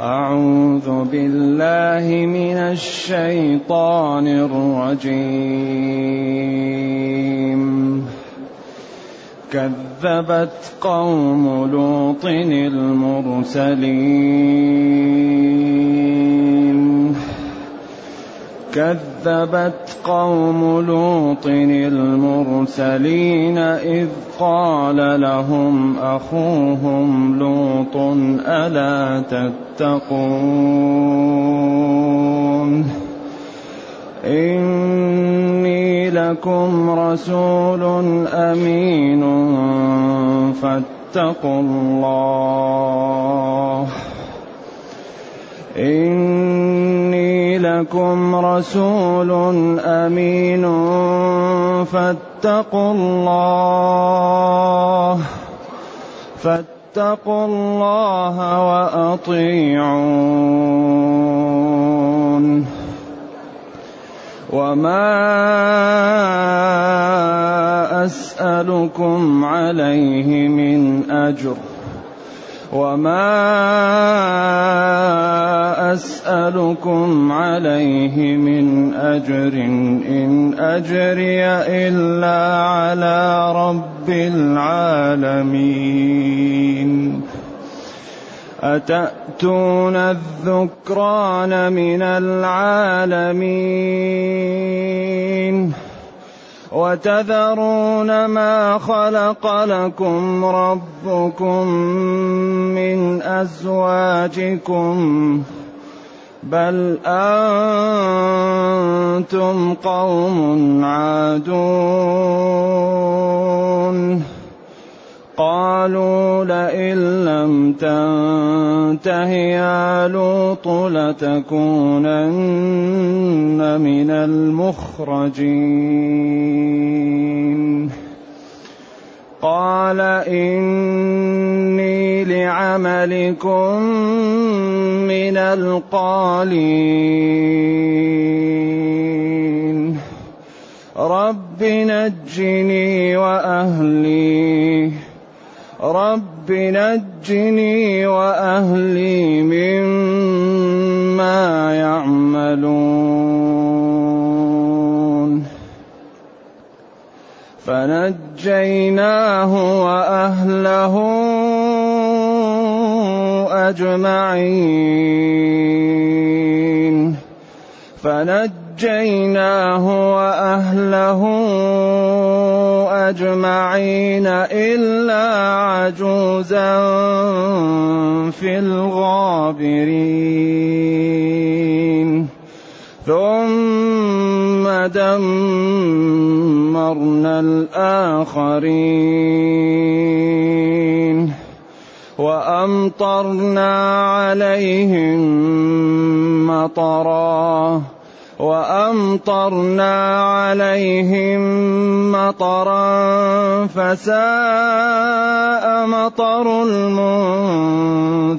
أعوذ بالله من الشيطان الرجيم. كذبت قوم لوط المرسلين. كذبت قوم لوط المرسلين إذ قال لهم أخوهم لوط ألا تتقون إني لكم رسول أمين فاتقوا الله إني لكم رسول أمين. فاتقوا الله. فاتقوا الله وأطيعون. وما أسألكم عليه من أجر. وما أسألكم عليه من أجر إن أجري إلا على رب العالمين أتأتون الذكران من العالمين وتذرون ما خلق لكم ربكم من أزواجكم بل أنتم قوم عادون قالوا لئن لم تنته يا لوط لتكونن من المخرجين. قال إني لعملكم من القالين. رب نجني وأهلي. رب نجني وأهلي مما يعملون. فنجيناه وأهله أجمعين. فنجيناه وأهله أجمعين إلا عجوزا في الغابرين. دمرنا الآخرين وأمطرنا عليهم مطرًا وامطرنا عليهم مطرا فساء مطر المنذرين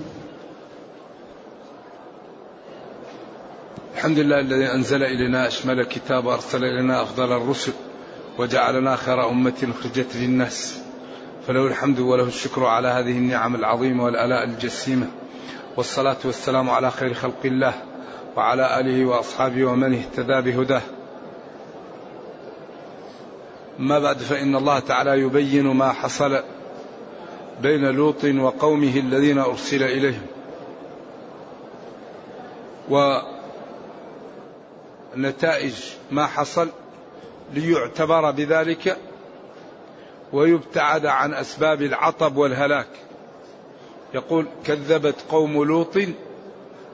الحمد لله الذي أنزل إلينا أشمل الكتاب وأرسل إلينا أفضل الرسل وجعلنا خير أمة أخرجت للناس. فله الحمد وله الشكر على هذه النعم العظيمة والآلاء الجسيمة. والصلاة والسلام على خير خلق الله وعلى آله وأصحابه ومن اهتدى بهداه. ما بعد فإن الله تعالى يبين ما حصل بين لوط وقومه الذين أرسل إليهم. ونتائج ما حصل ليعتبر بذلك ويبتعد عن أسباب العطب والهلاك. يقول كذبت قوم لوط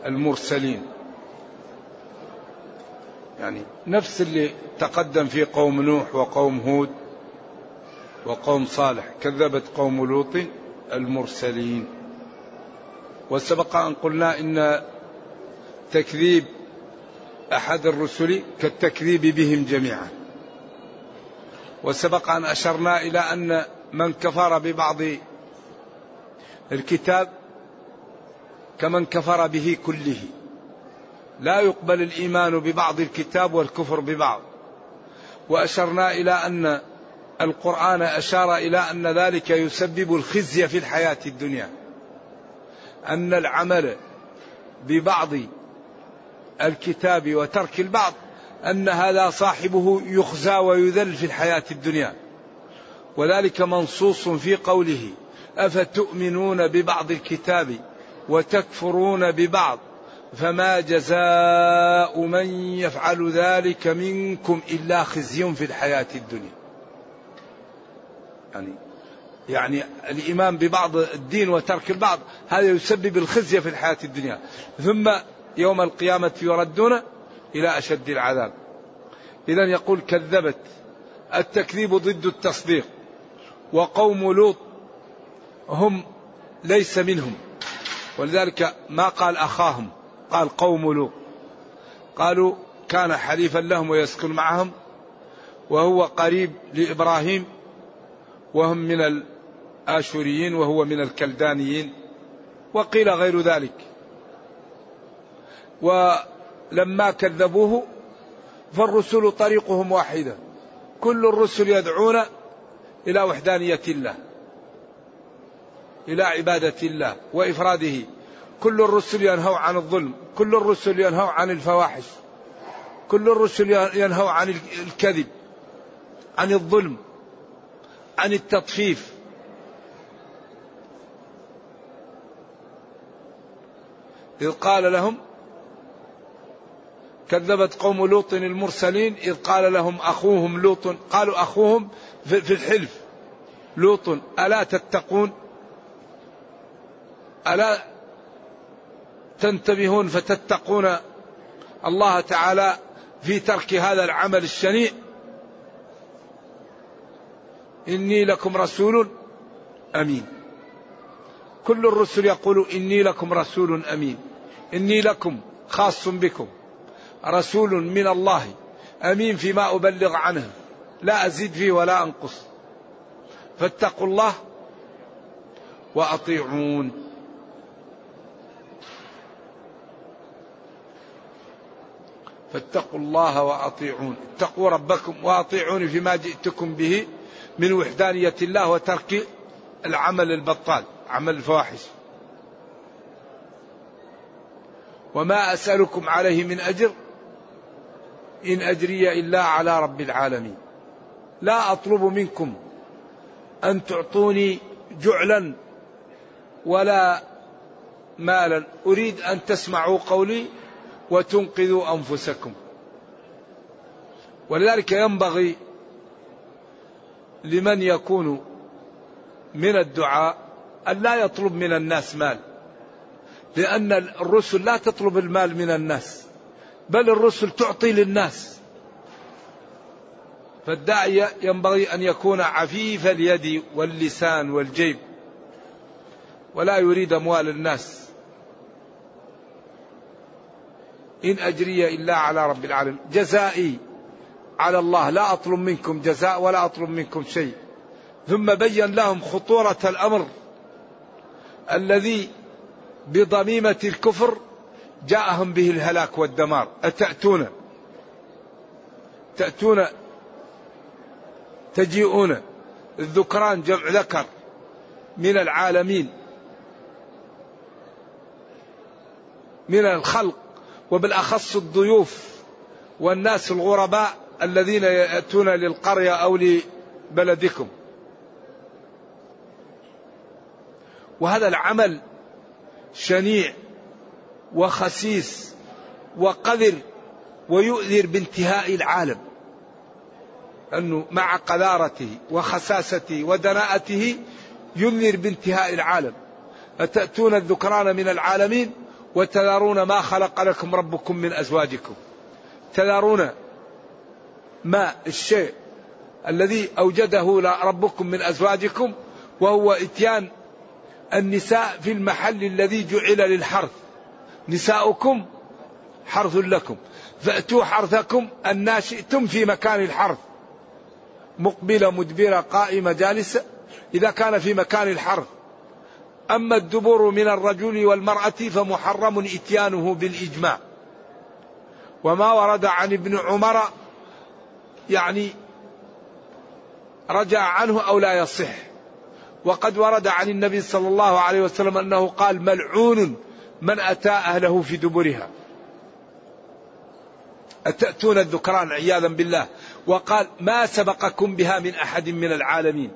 المرسلين. يعني نفس اللي تقدم في قوم نوح وقوم هود وقوم صالح كذبت قوم لوط المرسلين. وسبق أن قلنا إن تكذيب أحد الرسل كالتكذيب بهم جميعا. وسبق أن أشرنا إلى أن من كفر ببعض الكتاب كمن كفر به كله. لا يقبل الإيمان ببعض الكتاب والكفر ببعض. وأشرنا إلى أن القرآن أشار إلى أن ذلك يسبب الخزي في الحياة الدنيا. أن العمل ببعض الكتاب وترك البعض أن هذا صاحبه يخزى ويذل في الحياة الدنيا وذلك منصوص في قوله أفتؤمنون ببعض الكتاب وتكفرون ببعض فما جزاء من يفعل ذلك منكم إلا خزي في الحياة الدنيا. يعني يعني الإيمان ببعض الدين وترك البعض هذا يسبب الخزي في الحياة الدنيا، ثم يوم القيامة يردون إلى أشد العذاب. اذا يقول كذبت التكذيب ضد التصديق وقوم لوط هم ليس منهم. ولذلك ما قال أخاهم؟ قال قوم لوط. قالوا كان حليفا لهم ويسكن معهم وهو قريب لإبراهيم وهم من الآشوريين وهو من الكلدانيين وقيل غير ذلك. ولما كذبوه فالرسل طريقهم واحدة. كل الرسل يدعون إلى وحدانية الله إلى عبادة الله وإفراده. كل الرسل ينهوا عن الظلم كل الرسل ينهوا عن الفواحش كل الرسل ينهوا عن الكذب عن الظلم عن التطفيف. إذ قال لهم كذبت قوم لوط المرسلين إذ قال لهم أخوهم لوط قالوا أخوهم في الحلف. لوط ألا تتقون؟ ألا تنتبهون فتتقون الله تعالى في ترك هذا العمل الشنيع؟ إني لكم رسول أمين. كل الرسل يقول إني لكم رسول أمين. إني لكم خاص بكم. رسول من الله أمين فيما أبلغ عنه لا أزيد فيه ولا أنقص. فاتقوا الله وأطيعون. فاتقوا الله وأطيعون. اتقوا ربكم واطيعوني فيما جئتكم به من وحدانية الله وترك العمل البطال عمل الفواحش. وما أسألكم عليه من أجر إن أجري إلا على رب العالمين. لا أطلب منكم أن تعطوني جعلا ولا مالا. أريد أن تسمعوا قولي وتنقذوا أنفسكم. ولذلك ينبغي لمن يكون من الدعاء أن لا يطلب من الناس مال لأن الرسل لا تطلب المال من الناس. بل الرسل تعطي للناس. فالداعية ينبغي أن يكون عفيف اليد واللسان والجيب ولا يريد أموال الناس. إن أجري إلا على رب العالمين. جزائي على الله لا أطلب منكم جزاء ولا أطلب منكم شيء. ثم بين لهم خطورة الأمر الذي بضميمة الكفر جاءهم به الهلاك والدمار. أتأتون؟ تأتون؟ تجيئون؟ الذكران جمع ذكر من العالمين من الخلق وبالأخص الضيوف والناس الغرباء الذين يأتون للقرية أو لبلدكم. وهذا العمل شنيع. وخسيس وقذر ويؤذر بانتهاء العالم. أنه مع قذارته وخساسته ودناءته ينذر بانتهاء العالم. أتأتون الذكران من العالمين وتذرون ما خلق لكم ربكم من أزواجكم. تذرون ما الشيء الذي أوجده ربكم من أزواجكم وهو إتيان النساء في المحل الذي جعل للحرث. نساؤكم حرث لكم. فأتوا حرثكم أن شئتم في مكان الحرث. مقبلة مدبرة قائمة جالسة. إذا كان في مكان الحرث. أما الدبر من الرجل والمرأة فمحرم إتيانه بالإجماع. وما ورد عن ابن عمر يعني رجع عنه أو لا يصح. وقد ورد عن النبي صلى الله عليه وسلم أنه قال ملعون من أتى أهله في دبرها. أتأتون الذكران عياذا بالله. وقال ما سبقكم بها من أحد من العالمين.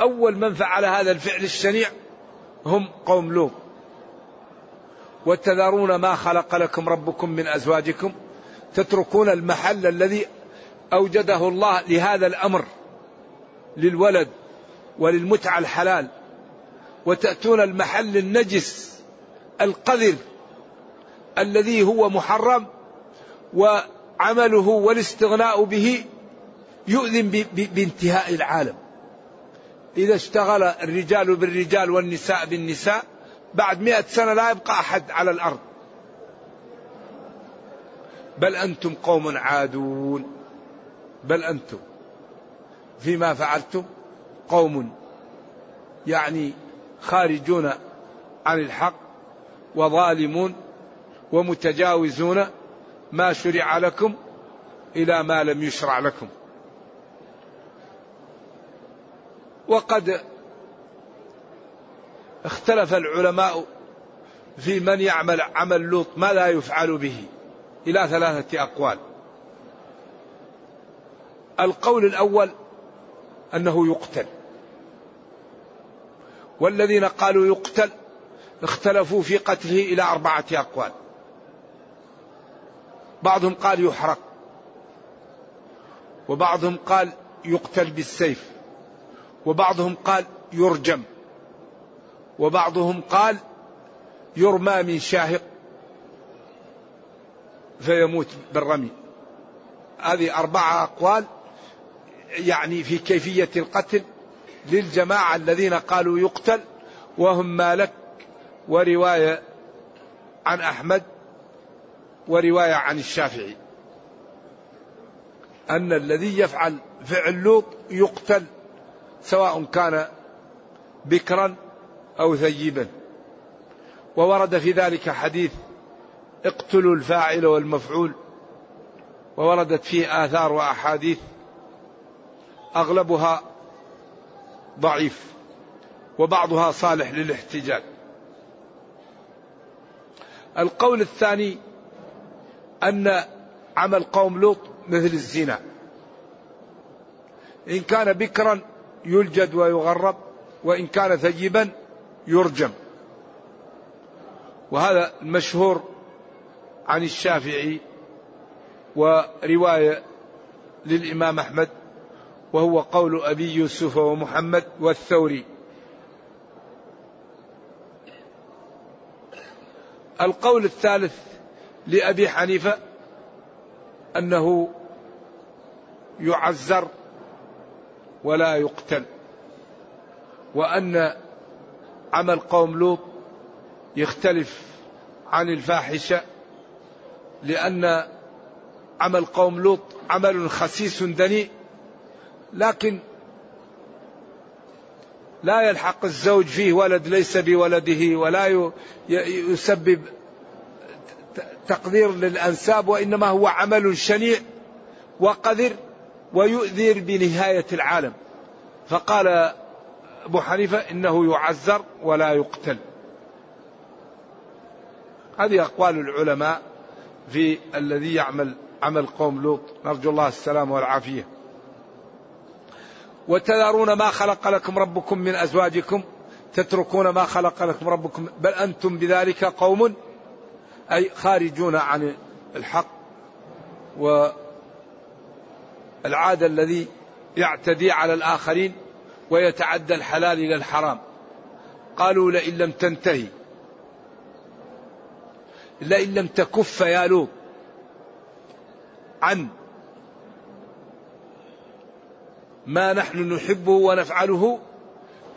أول من فعل هذا الفعل الشنيع هم قوم لوط. وتذرون ما خلق لكم ربكم من أزواجكم. تتركون المحل الذي أوجده الله لهذا الأمر. للولد وللمتعة الحلال. وتأتون المحل النجس. القذر الذي هو محرم وعمله والاستغناء به يؤذن بانتهاء العالم. إذا اشتغل الرجال بالرجال والنساء بالنساء بعد مئة سنة لا يبقى أحد على الأرض. بل أنتم قوم عادون. بل أنتم. فيما فعلتم قوم يعني خارجون عن الحق وظالمون ومتجاوزون ما شرع لكم إلى ما لم يشرع لكم. وقد اختلف العلماء في من يعمل عمل لوط ما لا يفعل به إلى ثلاثة أقوال. القول الأول أنه يقتل. والذين قالوا يقتل اختلفوا في قتله إلى أربعة أقوال. بعضهم قال يحرق وبعضهم قال يقتل بالسيف وبعضهم قال يرجم وبعضهم قال يرمى من شاهق فيموت بالرمي. هذه أربعة أقوال يعني في كيفية القتل للجماعة الذين قالوا يقتل وهم مالك ورواية عن أحمد ورواية عن الشافعي. أن الذي يفعل فعل لوط يقتل سواء كان بكرا أو ثيبا. وورد في ذلك حديث اقتلوا الفاعل والمفعول. ووردت فيه آثار وأحاديث أغلبها ضعيف وبعضها صالح للاحتجاج. القول الثاني أن عمل قوم لوط مثل الزنا. إن كان بكرا يلجد ويغرب وإن كان ثيبا يرجم. وهذا المشهور عن الشافعي ورواية للإمام أحمد وهو قول أبي يوسف ومحمد والثوري. القول الثالث لأبي حنيفة أنه يعزر ولا يقتل وأن عمل قوم لوط يختلف عن الفاحشة لأن عمل قوم لوط عمل خسيس دنيء لكن لا يلحق الزوج فيه ولد ليس بولده ولا يسبب تقدير للأنساب وإنما هو عمل شنيع وقذر ويؤذر بنهاية العالم. فقال أبو حنيفة إنه يعزر ولا يقتل. هذه أقوال العلماء في الذي يعمل عمل قوم لوط. نرجو الله السلام والعافية. وتذرون ما خلق لكم ربكم من أزواجكم تتركون ما خلق لكم ربكم بل أنتم بذلك قوم أي خارجون عن الحق والعادة الذي يعتدي على الآخرين ويتعدى الحلال إلى الحرام. قالوا لئن لم تنتهي لئن لم تكف يا لوط عن ما نحن نحبه ونفعله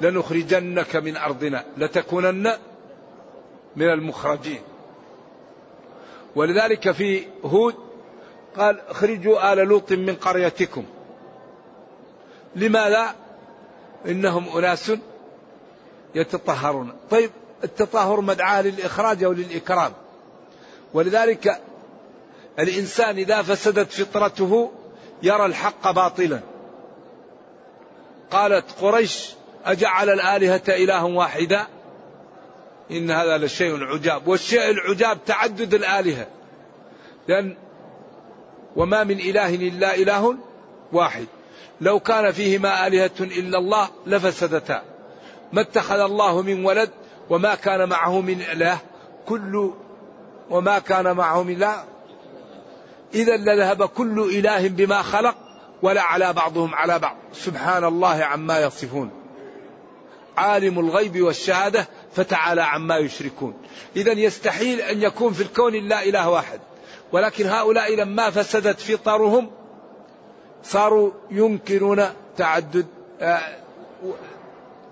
لنخرجنك من أرضنا لتكونن من المخرجين. ولذلك في هود قال اخرجوا آل لوط من قريتكم. لماذا؟ إنهم أناس يتطهرون. طيب التطهر مدعاة للإخراج أو للإكرام. ولذلك الإنسان إذا فسدت فطرته يرى الحق باطلا. قالت قريش أجعل الآلهة إلها واحدا؟ إن هذا لشيء عجاب. والشيء العجاب تعدد الآلهة. لأن وما من إله إلا إله واحد. لو كان فيهما آلهة إلا الله لفسدتا. ما اتخذ الله من ولد وما كان معه من إله. كل وما كان معه من إله إذا لذهب كل إله بما خلق. ولا على بعضهم على بعض. سبحان الله عما يصفون. عالم الغيب والشهادة فتعالى عما يشركون. إذا يستحيل أن يكون في الكون إلا إله واحد. ولكن هؤلاء لما فسدت فطرهم صاروا ينكرون تعدد آه،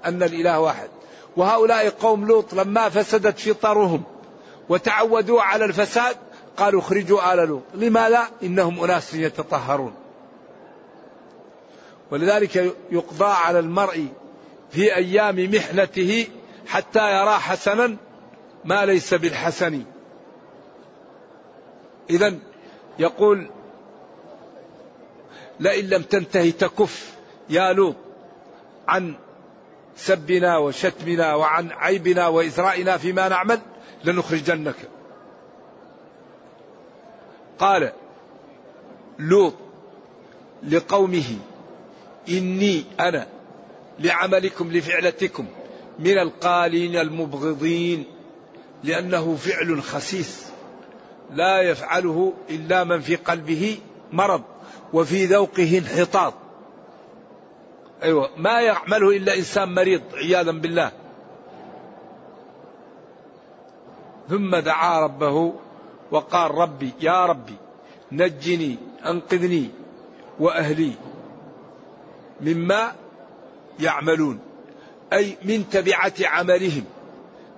أن الإله واحد. وهؤلاء قوم لوط لما فسدت فطرهم وتعودوا على الفساد قالوا اخرجوا آل لوط. لماذا؟ إنهم أناس يتطهرون. ولذلك يقضى على المرء في أيام محنته حتى يرى حسنا ما ليس بالحسن. إذا يقول لئن لم تنتهي تكف يا لوط عن سبنا وشتمنا وعن عيبنا وإزرائنا فيما نعمل لنخرجنك. قال لوط لقومه إني أنا لعملكم لفعلتكم من القالين المبغضين لأنه فعل خسيس لا يفعله إلا من في قلبه مرض وفي ذوقه انحطاط. أيوة ما يعمله إلا إنسان مريض عياذا بالله. ثم دعا ربه وقال ربي يا ربي نجني أنقذني وأهلي. مما يعملون أي من تبعة عملهم.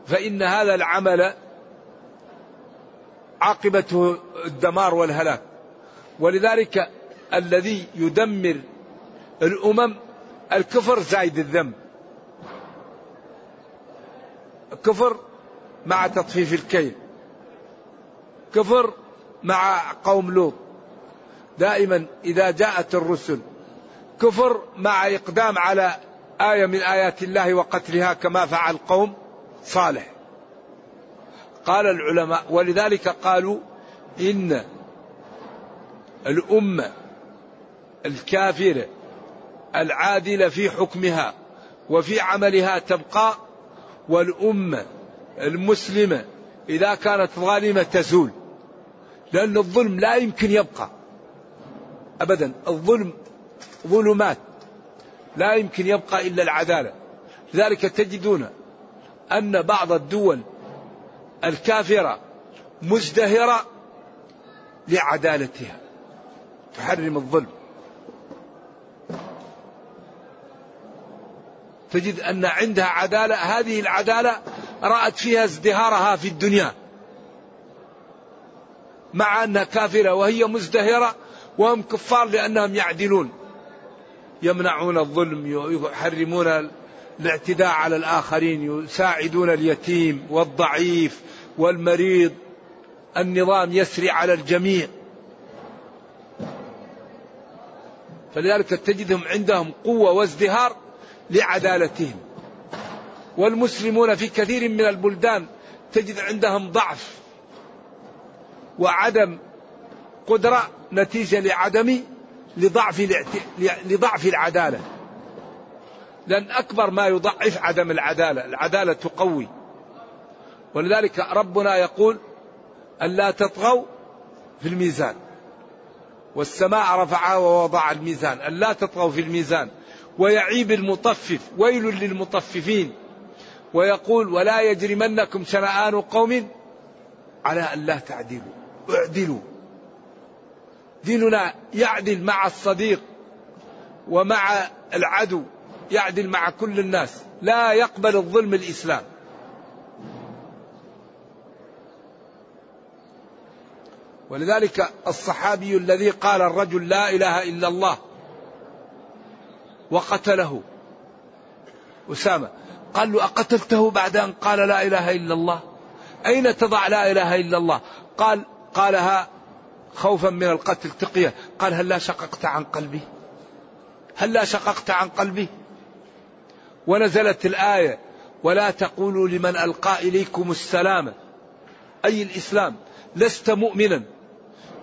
فإن هذا العمل عاقبته الدمار والهلاك. ولذلك الذي يدمر الأمم الكفر زايد الذنب. كفر مع تطفيف الكيل. كفر مع قوم لوط. دائما إذا جاءت الرسل كفر مع إقدام على آية من آيات الله وقتلها كما فعل قوم صالح. قال العلماء ولذلك قالوا إن الأمة الكافرة العادلة في حكمها وفي عملها تبقى والأمة المسلمة إذا كانت ظالمة تزول لأن الظلم لا يمكن يبقى أبدا. الظلم ظلمات لا يمكن يبقى إلا العدالة. لذلك تجدون أن بعض الدول الكافرة مزدهرة لعدالتها تحرم الظلم. تجد أن عندها عدالة هذه العدالة رأت فيها ازدهارها في الدنيا مع أنها كافرة وهي مزدهرة وهم كفار لأنهم يعدلون. يمنعون الظلم يحرمون الاعتداء على الآخرين يساعدون اليتيم والضعيف والمريض. النظام يسري على الجميع. فلذلك تجدهم عندهم قوة وازدهار لعدالتهم. والمسلمون في كثير من البلدان تجد عندهم ضعف وعدم قدرة نتيجة لعدم لضعف لضعف العدالة. لأن أكبر ما يضعف عدم العدالة العدالة تقوي. ولذلك ربنا يقول ألا تطغوا في الميزان. والسماء رفعها ووضع الميزان. ألا تطغوا في الميزان. ويعيب المطفف ويل للمطففين. ويقول ولا يجرمنكم شنآن قوم على أن لا تعدلوا. اعدلوا. ديننا يعدل مع الصديق ومع العدو يعدل مع كل الناس لا يقبل الظلم الإسلام. ولذلك الصحابي الذي قال الرجل لا إله إلا الله وقتله. أسامة قال له أقتلته بعد أن قال لا إله إلا الله؟ أين تضع لا إله إلا الله؟ قال قالها خوفا من القتل تقية قال هل لا شققت عن قلبي؟ هل لا شققت عن قلبي؟ ونزلت الآية ولا تقولوا لمن ألقى إليكم السلام. أي الإسلام؟ لست مؤمنا.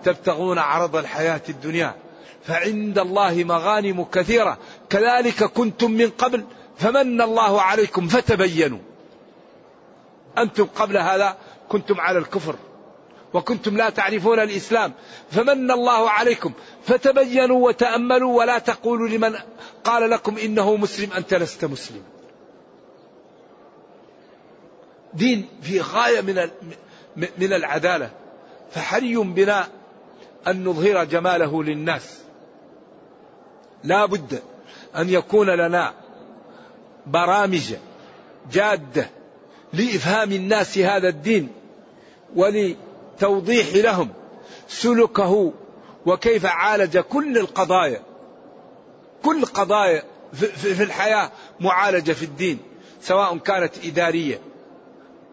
تبتغون عرض الحياة الدنيا فعند الله مغانم كثيرة. كذلك كنتم من قبل فمن الله عليكم فتبينوا. أنتم قبل هذا كنتم على الكفر. وكنتم لا تعرفون الإسلام. فمن الله عليكم. فتبينوا وتأملوا ولا تقولوا لمن قال لكم إنه مسلم أنت لست مسلم. دين في غاية من من العدالة. فحري بنا أن نظهر جماله للناس. لا بد أن يكون لنا برامج جادة لإفهام الناس هذا الدين ولتوضيح لهم سلكه وكيف عالج كل القضايا. كل قضايا في الحياة معالجة في الدين سواء كانت إدارية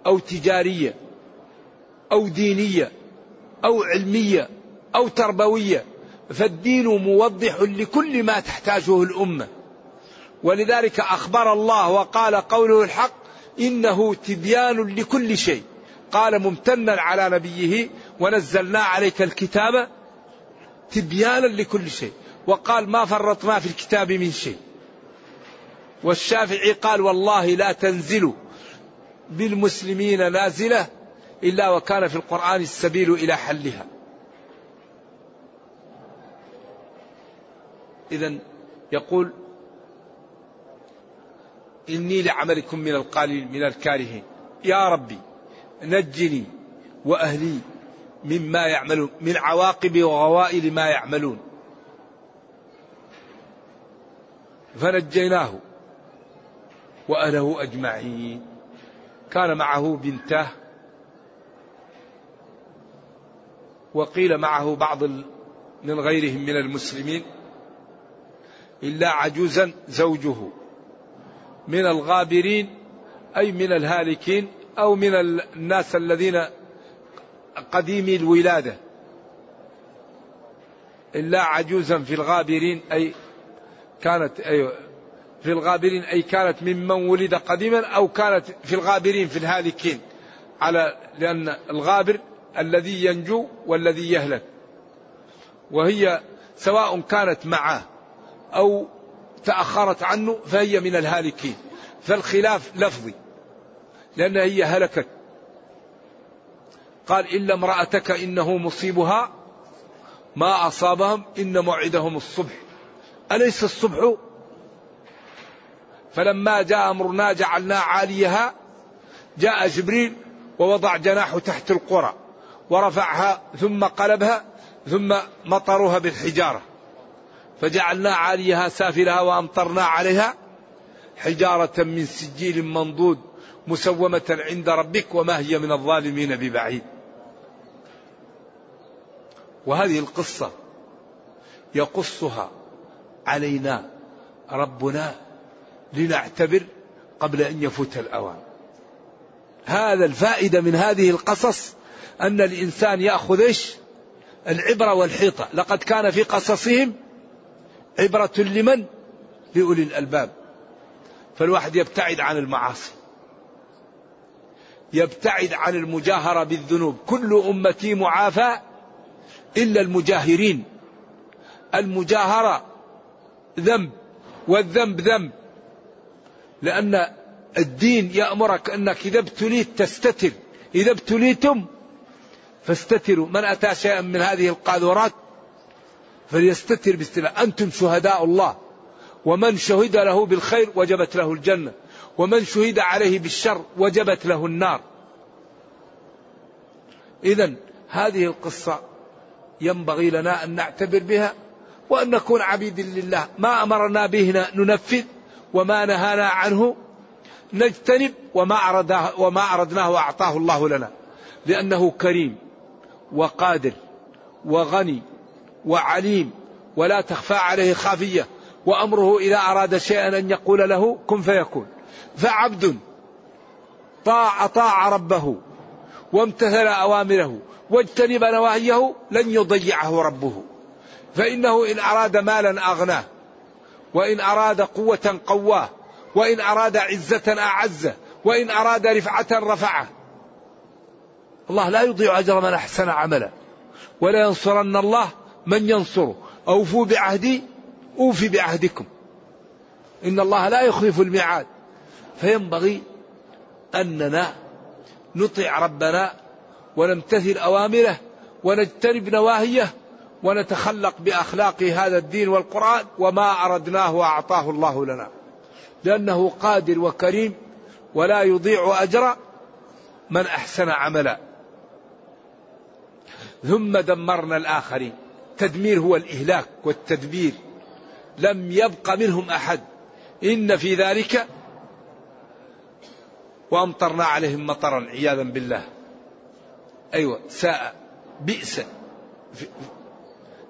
أو تجارية أو دينية أو علمية أو تربوية فالدين موضح لكل ما تحتاجه الأمة. ولذلك أخبر الله وقال قوله الحق إنه تبيان لكل شيء. قال ممتنا على نبيه ونزلنا عليك الكتاب تبيانا لكل شيء. وقال ما فرطنا في الكتاب من شيء. والشافعي قال والله لا تنزل بالمسلمين نازلة إلا وكان في القرآن السبيل إلى حلها. اذا يقول إني لعملكم من القالين من الكارهين. يا ربي نجني وأهلي مما يعملون من عواقب وغوائل ما يعملون. فنجيناه وأهله أجمعين. كان معه بنته وقيل معه بعض من غيرهم من المسلمين إلا عجوزا زوجه من الغابرين أي من الهالكين. أو من الناس الذين قديمي الولادة. إلا عجوزا في الغابرين أي كانت أي في الغابرين أي كانت ممن ولد قديما أو كانت في الغابرين في الهالكين. على لأن الغابر الذي ينجو والذي يهلك. وهي سواء كانت معه أو تأخرت عنه فهي من الهالكين. فالخلاف لفظي. لأن هي هلكت. قال إلا امرأتك إنه مصيبها. ما أصابهم إن موعدهم الصبح. أليس الصبح؟ فلما جاء أمرنا جعلنا عاليها. جاء جبريل ووضع جناحه تحت القرى. ورفعها ثم قلبها ثم مطروها بالحجارة. فجعلنا عاليها سافلها وأمطرنا عليها حجارة من سجيل منضود. مسومة عند ربك وما هي من الظالمين ببعيد. وهذه القصة يقصها علينا ربنا لنعتبر قبل أن يفوت الأوان. هذا الفائدة من هذه القصص أن الإنسان يأخذ إيش؟ العبرة والحيطة. لقد كان في قصصهم عبرة لمن؟ لأولي الألباب. فالواحد يبتعد عن المعاصي. يبتعد عن المجاهرة بالذنوب. كل أمتي معافى إلا المجاهرين. المجاهرة ذنب والذنب ذنب. لأن الدين يأمرك أنك إذا ابتليت تستتر. إذا ابتليتم فاستتروا. من أتى شيئا من هذه القاذورات فليستتر باستلاء أنتم شهداء الله. ومن شهد له بالخير وجبت له الجنة. ومن شهد عليه بالشر وجبت له النار. إذا هذه القصة ينبغي لنا أن نعتبر بها وأن نكون عبيد لله. ما أمرنا به ننفذ وما نهانا عنه نجتنب وما أردناه, وما أردناه أعطاه الله لنا. لأنه كريم وقادر وغني وعليم ولا تخفى عليه خافية. وأمره إذا أراد شيئا أن يقول له كن فيكون. فعبد طاع طاع ربه وامتثل أوامره واجتنب نواهيه لن يضيعه ربه. فإنه إن أراد مالا أغناه وإن أراد قوة قواه وإن أراد عزة أعزه وإن أراد رفعة رفعه. الله لا يضيع أجر من أحسن عملا ولا ينصرن الله من ينصره. أوفوا بعهدي أوفي بعهدكم. إن الله لا يخلف الميعاد. فينبغي أننا نطيع ربنا ونمتثل أوامره ونجتنب نواهيه ونتخلق بأخلاق هذا الدين والقرآن وما أردناه أعطاه الله لنا. لأنه قادر وكريم ولا يضيع أجر من أحسن عملا. ثم دمرنا الآخرين. التدمير هو الإهلاك والتدبير. لم يبق منهم أحد. إن في ذلك وأمطرنا عليهم مطرا عياذا بالله. أيوة ساء بئس.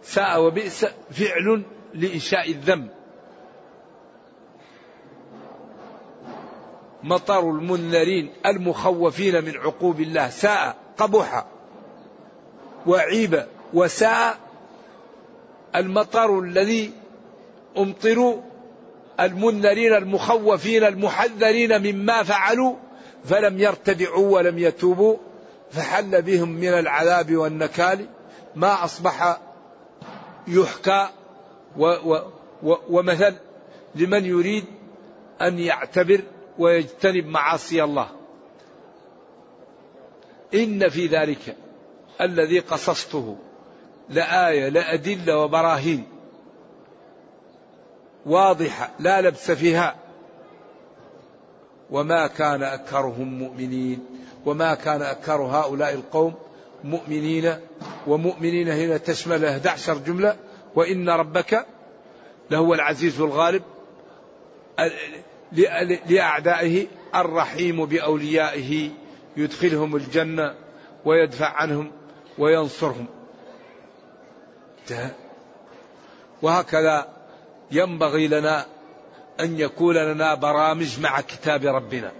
ساء وبئس فعل لإنشاء الذنب. مطر المنذرين المخوفين من عقوب الله. ساء قبح. وعيب. وساء المطر الذي أمطروا المنذرين المخوفين المحذرين مما فعلوا فلم يرتدعوا ولم يتوبوا فحل بهم من العذاب والنكال ما أصبح يحكى و و و ومثل لمن يريد أن يعتبر ويجتنب معاصي الله. إن في ذلك الذي قصصته لآية لأدلة وبراهين واضحة لا لبس فيها وما كان أكثرهم مؤمنين وما كان أكثر هؤلاء القوم مؤمنين ومؤمنين هنا تشمل 11 جملة وإن ربك لهو العزيز الغالب لأعدائه الرحيم بأوليائه يدخلهم الجنة ويدفع عنهم وينصرهم. وهكذا ينبغي لنا أن يكون لنا برامج مع كتاب ربنا.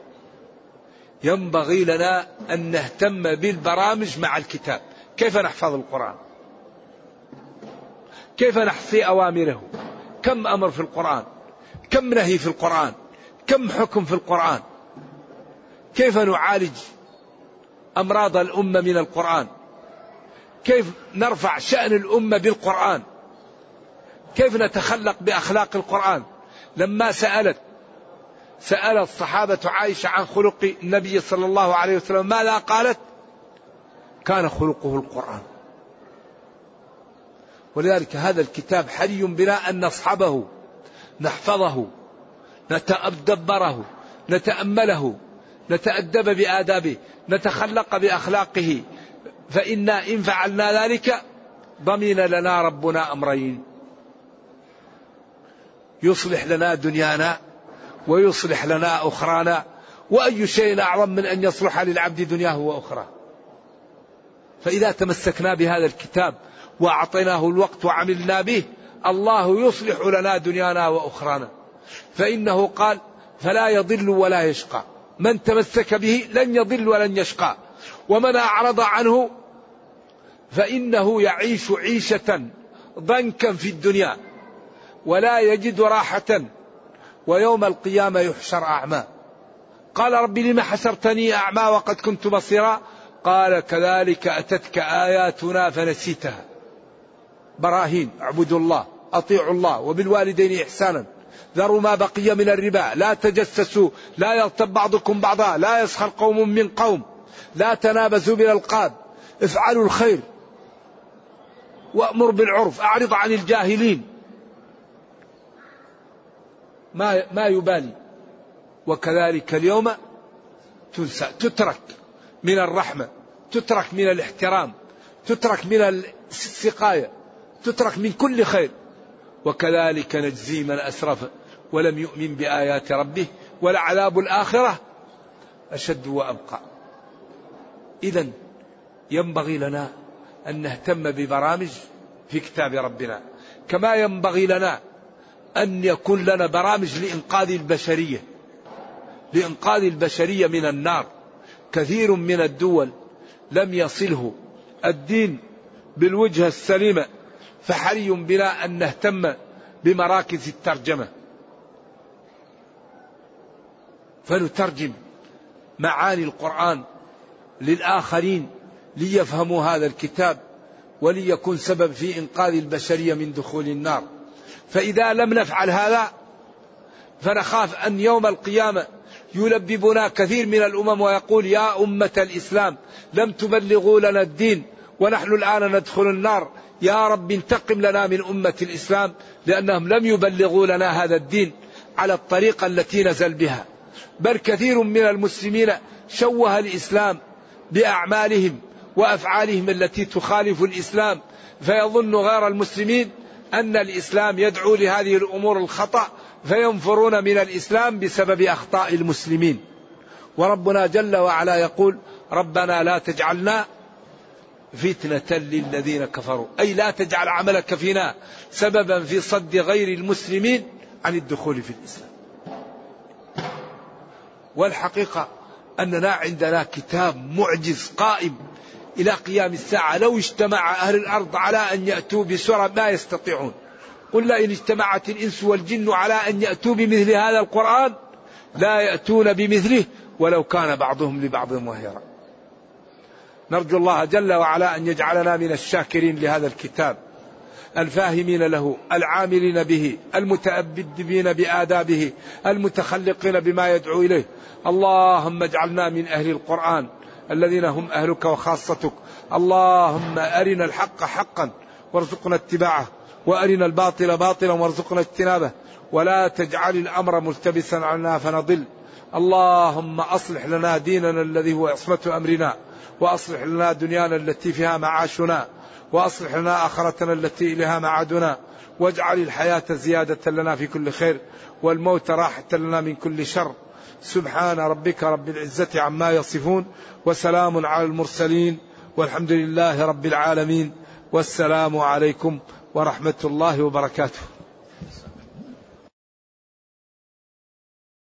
ينبغي لنا أن نهتم بالبرامج مع الكتاب. كيف نحفظ القرآن؟ كيف نحصي أوامره؟ كم أمر في القرآن؟ كم نهي في القرآن؟ كم حكم في القرآن؟ كيف نعالج أمراض الأمة من القرآن؟ كيف نرفع شأن الأمة بالقرآن؟ كيف نتخلق بأخلاق القرآن؟ لما سألت سأل الصحابة عائشة عن خلق النبي صلى الله عليه وسلم ماذا قالت؟ كان خلقه القرآن. ولذلك هذا الكتاب حري بنا أن نصحبه نحفظه نتدبره نتأمله نتأدب بآدابه نتخلق بأخلاقه. فإنا إن فعلنا ذلك ضمن لنا ربنا أمرين. يصلح لنا دنيانا ويصلح لنا أخرانا وأي شيء أعظم من أن يصلح للعبد دنياه وأخراه. فإذا تمسكنا بهذا الكتاب وأعطيناه الوقت وعملنا به الله يصلح لنا دنيانا وأخرانا. فإنه قال فلا يضل ولا يشقى من تمسك به لن يضل ولن يشقى. ومن أعرض عنه فإنه يعيش عيشة ضنكا في الدنيا. ولا يجد راحة ويوم القيامة يحشر أعمى. قال رب لم حشرتني أعمى وقد كنت بصيرا؟ قال كذلك أتتك آياتنا فنسيتها. براهين اعبدوا الله أطيعوا الله وبالوالدين إحسانا. ذروا ما بقي من الربا لا تجسسوا لا يغتب بعضكم بعضا لا يسخر قوم من قوم لا تنابزوا بالألقاب. افعلوا الخير وأمر بالعرف أعرض عن الجاهلين. ما ما يبالي. وكذلك اليوم تنسى تترك من الرحمة تترك من الاحترام تترك من السقاية تترك من كل خير. وكذلك نجزي من أسرف ولم يؤمن بآيات ربه ولعذاب الآخرة أشد وأبقى. إذا ينبغي لنا أن نهتم ببرامج في كتاب ربنا. كما ينبغي لنا أن يكون لنا برامج لإنقاذ البشرية. لإنقاذ البشرية من النار. كثير من الدول لم يصله. الدين بالوجهة السليمة فحري بنا أن نهتم بمراكز الترجمة. فنترجم معاني القرآن للآخرين ليفهموا هذا الكتاب وليكون سبب في إنقاذ البشرية من دخول النار. فإذا لم نفعل هذا فنخاف أن يوم القيامة يلببنا كثير من الأمم ويقول يا أمة الإسلام لم تبلغوا لنا الدين ونحن الآن ندخل النار. يا رب انتقم لنا من أمة الإسلام لأنهم لم يبلغوا لنا هذا الدين على الطريقة التي نزل بها. بل كثير من المسلمين شوه الإسلام بأعمالهم وأفعالهم التي تخالف الإسلام فيظن غير المسلمين أن الإسلام يدعو لهذه الأمور الخطأ فينفرون من الإسلام بسبب أخطاء المسلمين. وربنا جل وعلا يقول ربنا لا تجعلنا فتنة للذين كفروا. أي لا تجعل عملك فينا سببا في صد غير المسلمين عن الدخول في الإسلام. والحقيقة أننا عندنا كتاب معجز قائم إلى قيام الساعة. لو اجتمع أهل الأرض على أن يأتوا بسورة ما يستطيعون. قل لئن اجتمعت الإنس والجن على أن يأتوا بمثل هذا القرآن لا يأتون بمثله ولو كان بعضهم لبعض ظهيرا نرجو الله جل وعلا أن يجعلنا من الشاكرين لهذا الكتاب الفاهمين له العاملين به المتأدبين بآدابه المتخلقين بما يدعو إليه. اللهم اجعلنا من أهل القرآن. الذين هم أهلك وخاصتك. اللهم أرنا الحق حقا وارزقنا اتباعه وأرنا الباطل باطلا وارزقنا اجتنابه. ولا تجعل الأمر ملتبسا علينا فنضل. اللهم أصلح لنا ديننا الذي هو عصمة أمرنا وأصلح لنا دنيانا التي فيها معاشنا وأصلح لنا آخرتنا التي إليها معادنا. واجعل الحياة زيادة لنا في كل خير والموت راحة لنا من كل شر. سبحان ربك رب العزة عما يصفون وسلام على المرسلين والحمد لله رب العالمين والسلام عليكم ورحمة الله وبركاته.